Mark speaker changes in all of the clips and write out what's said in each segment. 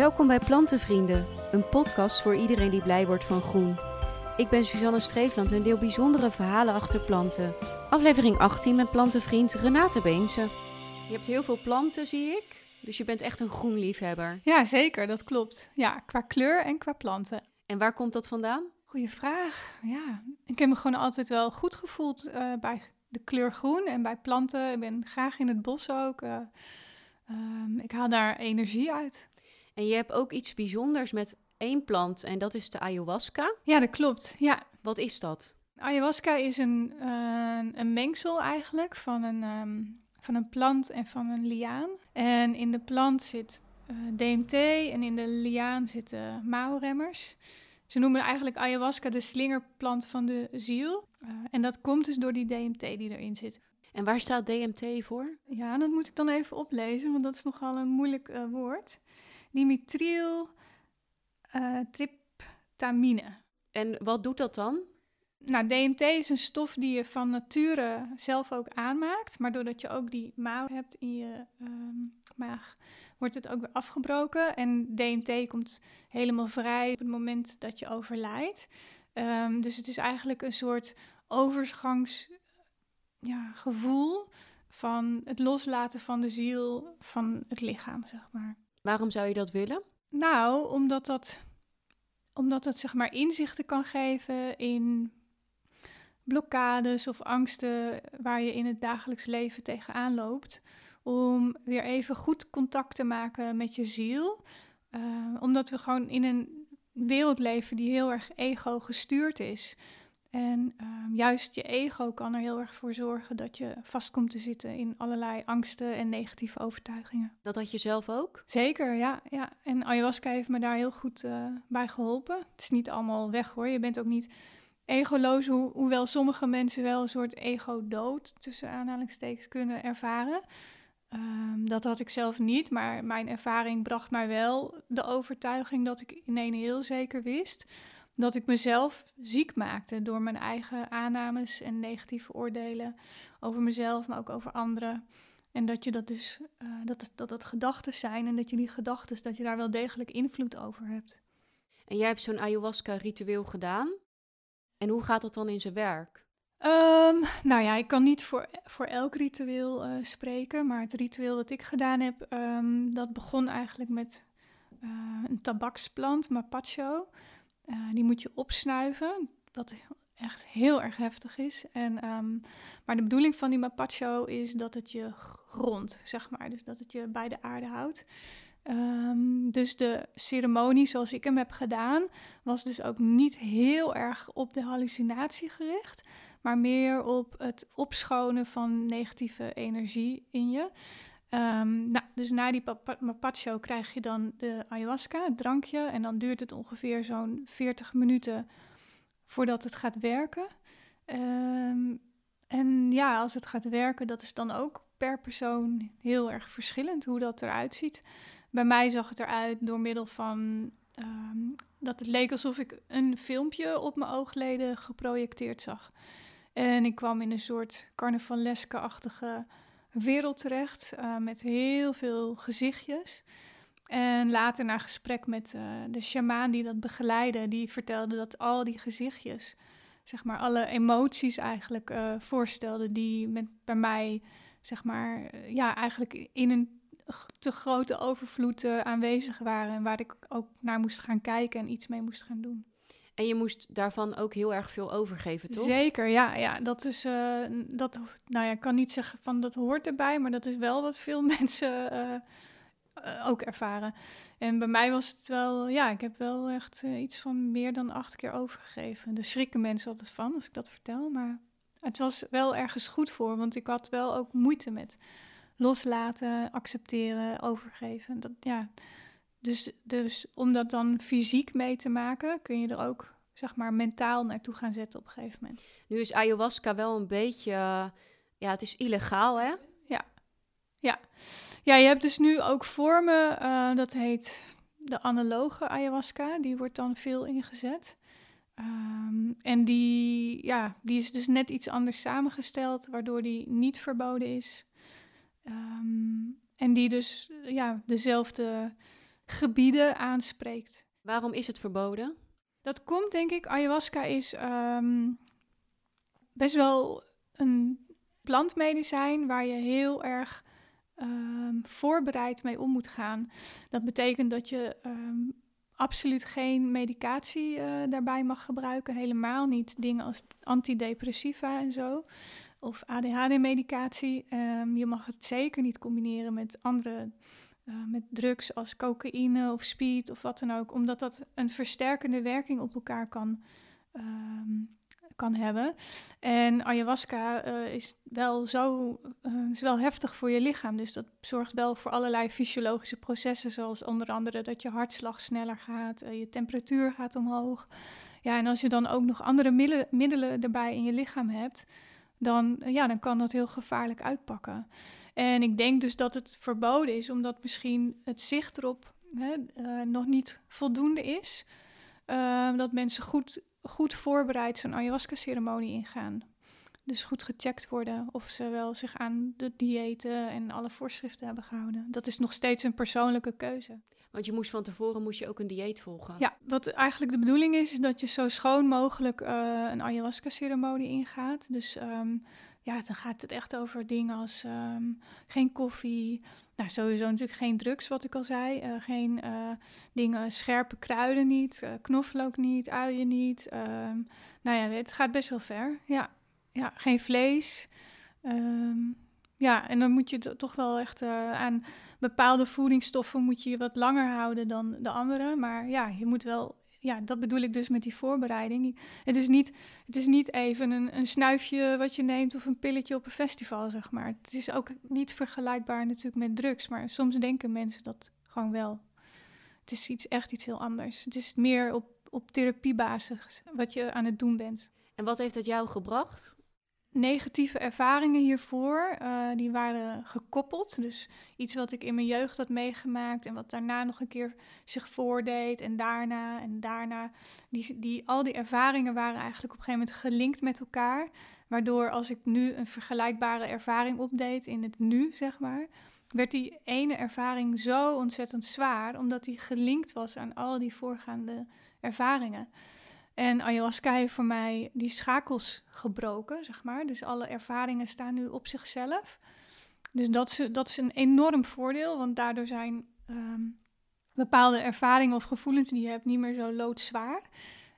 Speaker 1: Welkom bij Plantenvrienden, een podcast voor iedereen die blij wordt van groen. Ik ben Suzanne Streefland en deel bijzondere verhalen achter planten. Aflevering 18 met plantenvriend Renate Beense. Je hebt heel veel planten, zie ik. Dus je bent echt een groenliefhebber.
Speaker 2: Ja, zeker, dat klopt. Ja, qua kleur en qua planten.
Speaker 1: En waar komt dat vandaan?
Speaker 2: Goeie vraag. Ja, ik heb me gewoon altijd wel goed gevoeld eh, bij de kleur groen en bij planten. Ik ben graag in het bos ook. Eh, ehm, ik haal daar energie uit.
Speaker 1: En je hebt ook iets bijzonders met één plant en dat is de ayahuasca.
Speaker 2: Ja, dat klopt. Ja.
Speaker 1: Wat is dat?
Speaker 2: Ayahuasca is een, eh, een mengsel eigenlijk van een, ehm, van een plant en van een liaan. En in de plant zit eh, DMT en in de liaan zitten mouwremmers. Ze noemen eigenlijk ayahuasca de slingerplant van de ziel. Eh, en dat komt dus door die DMT die erin zit.
Speaker 1: En waar staat DMT voor?
Speaker 2: Ja, dat moet ik dan even oplezen, want dat is nogal een moeilijk uh, woord. Dimethyl uh, tryptamine.
Speaker 1: En wat doet dat dan?
Speaker 2: Nou, DMT is een stof die je van nature zelf ook aanmaakt. Maar doordat je ook die mouw hebt in je um, maag, wordt het ook weer afgebroken. En DMT komt helemaal vrij op het moment dat je overlijdt. Um, dus het is eigenlijk een soort overgangsgevoel ja, van het loslaten van de ziel van het lichaam, zeg maar.
Speaker 1: Waarom zou je dat willen?
Speaker 2: Nou, omdat dat, omdat dat zeg maar inzichten kan geven in blokkades of angsten waar je in het dagelijks leven tegenaan loopt. Om weer even goed contact te maken met je ziel. Uh, omdat we gewoon in een wereld leven die heel erg ego gestuurd is. En uh, juist je ego kan er heel erg voor zorgen dat je vast komt te zitten in allerlei angsten en negatieve overtuigingen.
Speaker 1: Dat had je zelf ook?
Speaker 2: Zeker, ja. ja. En ayahuasca heeft me daar heel goed uh, bij geholpen. Het is niet allemaal weg hoor. Je bent ook niet egoloos, ho hoewel sommige mensen wel een soort ego-dood tussen aanhalingstekens kunnen ervaren. Um, dat had ik zelf niet, maar mijn ervaring bracht mij wel de overtuiging dat ik in een heel zeker wist dat ik mezelf ziek maakte door mijn eigen aannames en negatieve oordelen over mezelf, maar ook over anderen. En dat je dat dus, uh, dat, dat dat gedachten zijn en dat je die gedachten, dat je daar wel degelijk invloed over hebt.
Speaker 1: En jij hebt zo'n ayahuasca-ritueel gedaan. En hoe gaat dat dan in zijn werk?
Speaker 2: Um, nou ja, ik kan niet voor, voor elk ritueel uh, spreken, maar het ritueel dat ik gedaan heb, um, dat begon eigenlijk met uh, een tabaksplant, mapacho. Uh, die moet je opsnuiven, wat echt heel erg heftig is. En, um, maar de bedoeling van die mapacho is dat het je grondt, zeg maar. Dus dat het je bij de aarde houdt. Um, dus de ceremonie zoals ik hem heb gedaan, was dus ook niet heel erg op de hallucinatie gericht, maar meer op het opschonen van negatieve energie in je. Um, nou, dus na die mapacho krijg je dan de ayahuasca, het drankje. En dan duurt het ongeveer zo'n 40 minuten voordat het gaat werken. Um, en ja, als het gaat werken, dat is dan ook per persoon heel erg verschillend hoe dat eruit ziet. Bij mij zag het eruit door middel van um, dat het leek alsof ik een filmpje op mijn oogleden geprojecteerd zag. En ik kwam in een soort carnavaleske-achtige wereld terecht uh, met heel veel gezichtjes. En later na gesprek met uh, de shamaan die dat begeleidde, die vertelde dat al die gezichtjes, zeg maar alle emoties eigenlijk uh, voorstelden die met, bij mij, zeg maar, ja, eigenlijk in een te grote overvloed aanwezig waren en waar ik ook naar moest gaan kijken en iets mee moest gaan doen.
Speaker 1: En je moest daarvan ook heel erg veel overgeven, toch?
Speaker 2: Zeker, ja. ja dat is, uh, dat, nou ja, ik kan niet zeggen van dat hoort erbij, maar dat is wel wat veel mensen uh, uh, ook ervaren. En bij mij was het wel, ja, ik heb wel echt iets van meer dan acht keer overgegeven. Daar schrikken mensen altijd van als ik dat vertel, maar het was wel ergens goed voor, want ik had wel ook moeite met loslaten, accepteren, overgeven. Dat, ja, dus, dus om dat dan fysiek mee te maken, kun je er ook zeg maar mentaal naartoe gaan zetten op een gegeven moment.
Speaker 1: Nu is ayahuasca wel een beetje, ja, het is illegaal, hè?
Speaker 2: Ja, ja. Ja, je hebt dus nu ook vormen, uh, dat heet de analoge ayahuasca, die wordt dan veel ingezet. Um, en die, ja, die is dus net iets anders samengesteld, waardoor die niet verboden is. Um, en die dus ja, dezelfde gebieden aanspreekt.
Speaker 1: Waarom is het verboden?
Speaker 2: Dat komt denk ik, ayahuasca is ehm, best wel een plantmedicijn waar je heel erg um, voorbereid mee om moet gaan. Dat betekent dat je ehm, absoluut geen medicatie uh, daarbij mag gebruiken. Helemaal niet dingen als antidepressiva en zo. Of ADHD-medicatie. Um, je mag het zeker niet combineren met andere uh, met drugs als cocaïne of speed of wat dan ook. Omdat dat een versterkende werking op elkaar kan um, kan hebben. En ayahuasca uh, is wel zo uh, is wel heftig voor je lichaam. Dus dat zorgt wel voor allerlei fysiologische processen, zoals onder andere dat je hartslag sneller gaat, je temperatuur gaat omhoog. Ja, en als je dan ook nog andere middelen, middelen erbij in je lichaam hebt, dan, ja, dan kan dat heel gevaarlijk uitpakken. En ik denk dus dat het verboden is, omdat misschien het zicht erop hè, nog niet voldoende is. dat mensen goed goed voorbereid zo'n ayahuasca-ceremonie ingaan. Dus goed gecheckt worden of ze wel zich aan de diëten en alle voorschriften hebben gehouden. Dat is nog steeds een persoonlijke keuze.
Speaker 1: Want je moest van tevoren moest je ook een dieet volgen.
Speaker 2: Ja, wat eigenlijk de bedoeling is, is dat je zo schoon mogelijk uh, een ayahuasca-ceremonie ingaat. Dus um, ja, dan gaat het echt over dingen als um, geen koffie, nou, sowieso natuurlijk geen drugs, wat ik al zei. Uh, geen uh, dingen, scherpe kruiden niet, knoflook niet, uien niet. Ehm, nou ja, het gaat best wel ver. Ja, ja geen vlees. Ja, en dan moet je toch wel echt aan bepaalde voedingsstoffen moet je wat langer houden dan de andere. Maar ja, je moet wel ja, dat bedoel ik dus met die voorbereiding. Het is niet, het is niet even een, een snuifje wat je neemt of een pilletje op een festival, zeg maar. Het is ook niet vergelijkbaar natuurlijk met drugs, maar soms denken mensen dat gewoon wel. Het is iets, echt iets heel anders. Het is meer op, op therapiebasis wat je aan het doen bent.
Speaker 1: En wat heeft dat jou gebracht?
Speaker 2: Negatieve ervaringen hiervoor, uh, die waren gekoppeld. Dus iets wat ik in mijn jeugd had meegemaakt en wat daarna nog een keer zich voordeed en daarna en daarna. Die, die, al die ervaringen waren eigenlijk op een gegeven moment gelinkt met elkaar. Waardoor als ik nu een vergelijkbare ervaring opdeed in het nu, zeg maar, werd die ene ervaring zo ontzettend zwaar, omdat die gelinkt was aan al die voorgaande ervaringen. En ayahuasca heeft voor mij die schakels gebroken, zeg maar. Dus alle ervaringen staan nu op zichzelf. Dus dat is, dat is een enorm voordeel, want daardoor zijn ehm, bepaalde ervaringen of gevoelens die je hebt niet meer zo loodzwaar.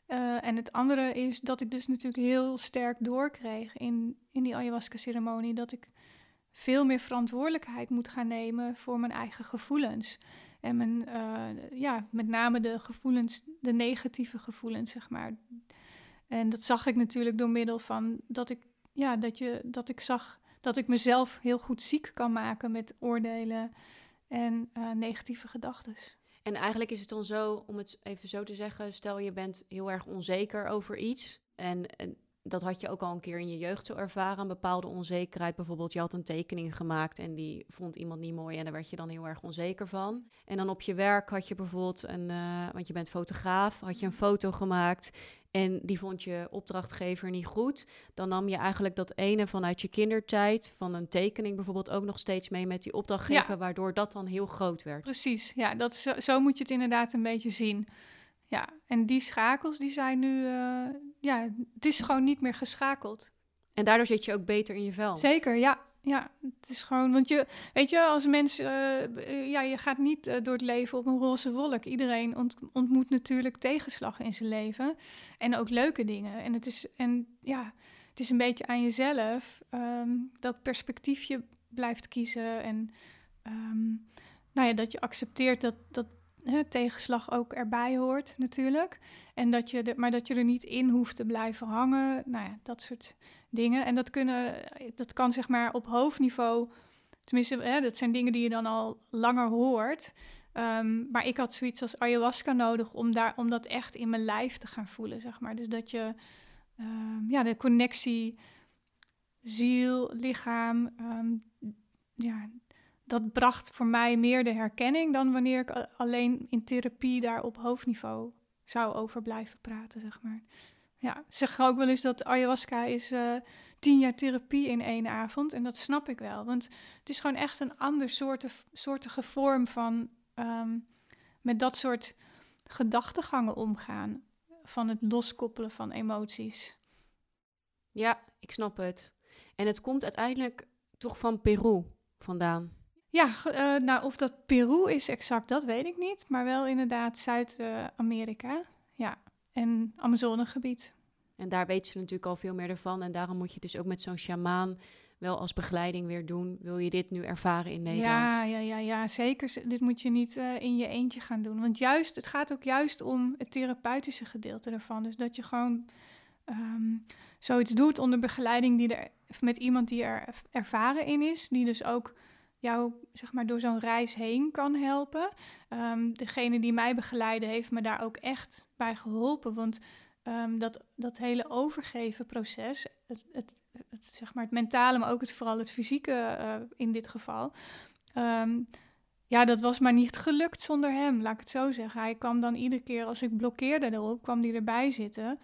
Speaker 2: Uh, en het andere is dat ik dus natuurlijk heel sterk doorkreeg in, in die ayahuasca-ceremonie dat ik veel meer verantwoordelijkheid moet gaan nemen voor mijn eigen gevoelens. En mijn, uh, ja, met name de gevoelens, de negatieve gevoelens, zeg maar. En dat zag ik natuurlijk door middel van dat ik, ja, dat, je, dat ik zag dat ik mezelf heel goed ziek kan maken met oordelen en uh, negatieve gedachten.
Speaker 1: En eigenlijk is het dan zo, om het even zo te zeggen, stel je bent heel erg onzeker over iets. En dat had je ook al een keer in je jeugd zo ervaren, een bepaalde onzekerheid. Bijvoorbeeld, je had een tekening gemaakt en die vond iemand niet mooi en daar werd je dan heel erg onzeker van. En dan op je werk had je bijvoorbeeld een, uh, want je bent fotograaf, had je een foto gemaakt en die vond je opdrachtgever niet goed. Dan nam je eigenlijk dat ene vanuit je kindertijd, van een tekening bijvoorbeeld, ook nog steeds mee met die opdrachtgever, waardoor dat dan heel groot werd.
Speaker 2: Precies, ja, dat zo, zo moet je het inderdaad een beetje zien. Ja, en die schakels die zijn nu, uh, ja, het is gewoon niet meer geschakeld.
Speaker 1: En daardoor zit je ook beter in je vel.
Speaker 2: Zeker, ja. Ja, het is gewoon, want je, weet je, als mens, uh, ja, je gaat niet uh, door het leven op een roze wolk. Iedereen ont, ontmoet natuurlijk tegenslag in zijn leven en ook leuke dingen. En het is, en ja, het is een beetje aan jezelf um, welk perspectief je blijft kiezen en um, nou ja, dat je accepteert dat, dat hè, tegenslag ook erbij hoort natuurlijk. En dat je de, maar dat je er niet in hoeft te blijven hangen. Nou ja, dat soort dingen. En dat, kunnen, dat kan zeg maar op hoofdniveau, tenminste, hè, dat zijn dingen die je dan al langer hoort. Um, maar ik had zoiets als ayahuasca nodig om, daar, om dat echt in mijn lijf te gaan voelen, zeg maar. Dus dat je, um, ja, de connectie ziel, lichaam, um, ja, dat bracht voor mij meer de herkenning dan wanneer ik alleen in therapie daar op hoofdniveau zou over blijven praten, zeg maar. Ja, zeg ook wel eens dat ayahuasca is uh, tien jaar therapie in één avond. En dat snap ik wel, want het is gewoon echt een ander soorten, soortige vorm van, um, met dat soort gedachtegangen omgaan. Van het loskoppelen van emoties.
Speaker 1: Ja, ik snap het. En het komt uiteindelijk toch van Peru vandaan.
Speaker 2: Ja, uh, nou of dat Peru is exact, dat weet ik niet. Maar wel inderdaad Zuid-Amerika. Ja, en Amazonegebied.
Speaker 1: En daar weten ze natuurlijk al veel meer ervan. En daarom moet je dus ook met zo'n sjamaan wel als begeleiding weer doen. Wil je dit nu ervaren in Nederland?
Speaker 2: Ja, ja, ja, ja zeker. Dit moet je niet uh, in je eentje gaan doen. Want juist, het gaat ook juist om het therapeutische gedeelte ervan. Dus dat je gewoon um, zoiets doet onder begeleiding die er met iemand die er ervaren in is, die dus ook jou zeg maar door zo'n reis heen kan helpen. Um, degene die mij begeleiden heeft me daar ook echt bij geholpen, want um, dat, dat hele overgeven proces, het, het, zeg maar het mentale, maar ook het, vooral het fysieke uh, in dit geval. Um, ja, dat was maar niet gelukt zonder hem, laat ik het zo zeggen. Hij kwam dan iedere keer als ik blokkeerde erop, kwam hij erbij zitten.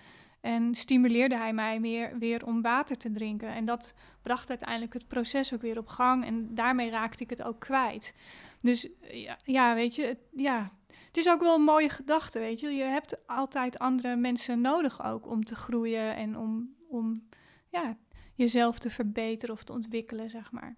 Speaker 2: En stimuleerde hij mij meer weer om water te drinken. En dat bracht uiteindelijk het proces ook weer op gang. En daarmee raakte ik het ook kwijt. Dus ja, ja weet je, het, ja, het is ook wel een mooie gedachte, weet je. Je hebt altijd andere mensen nodig ook om te groeien en om, om ja, jezelf te verbeteren of te ontwikkelen, zeg maar.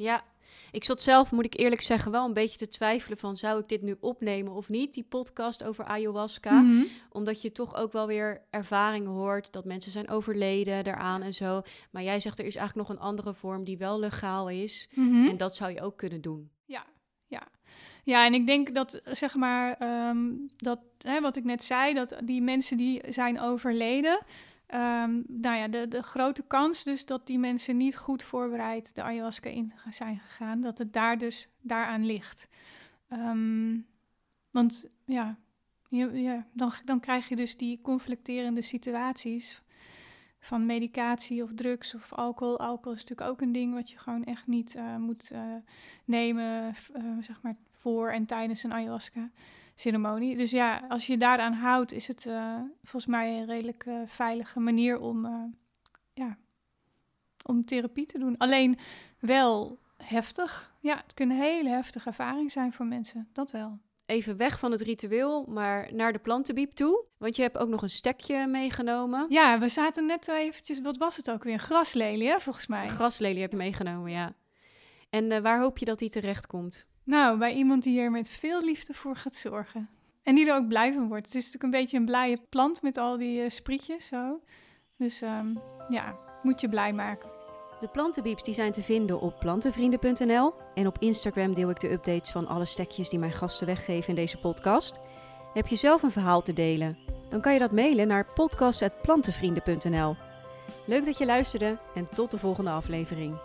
Speaker 1: Ja, ik zat zelf, moet ik eerlijk zeggen, wel een beetje te twijfelen van zou ik dit nu opnemen of niet, die podcast over ayahuasca. Mhm. Omdat je toch ook wel weer ervaringen hoort dat mensen zijn overleden daaraan en zo. Maar jij zegt er is eigenlijk nog een andere vorm die wel legaal is. Mhm. En dat zou je ook kunnen doen.
Speaker 2: Ja, ja. Ja, en ik denk dat, zeg maar, ehm, dat, hè, wat ik net zei, dat die mensen die zijn overleden, Um, nou ja, de, de grote kans dus dat die mensen niet goed voorbereid de ayahuasca in zijn gegaan, dat het daar dus daaraan ligt. Um, want ja, ja dan, dan krijg je dus die conflicterende situaties van medicatie of drugs of alcohol. Alcohol is natuurlijk ook een ding wat je gewoon echt niet uh, moet uh, nemen, uh, zeg maar, voor en tijdens een ayahuasca ceremonie. Dus ja, als je daaraan houdt, is het uh, volgens mij een redelijk uh, veilige manier om, uh, ja, om therapie te doen. Alleen wel heftig. Ja, het kan een hele heftige ervaring zijn voor mensen. Dat wel.
Speaker 1: Even weg van het ritueel, maar naar de plantenbiep toe. Want je hebt ook nog een stekje meegenomen.
Speaker 2: Ja, we zaten net eventjes, wat was het ook weer? Een graslelie, hè, volgens mij. Een
Speaker 1: graslelie heb je meegenomen, ja. En waar hoop je dat die terecht komt?
Speaker 2: Nou, bij iemand die er met veel liefde voor gaat zorgen. En die er ook blij van wordt. Het is natuurlijk een beetje een blije plant met al die uh, sprietjes zo. Dus um, ja, moet je blij maken.
Speaker 1: De plantenbieps die zijn te vinden op plantenvrienden.nl. En op Instagram deel ik de updates van alle stekjes die mijn gasten weggeven in deze podcast. Heb je zelf een verhaal te delen? Dan kan je dat mailen naar podcast.plantenvrienden.nl. Leuk dat je luisterde en tot de volgende aflevering.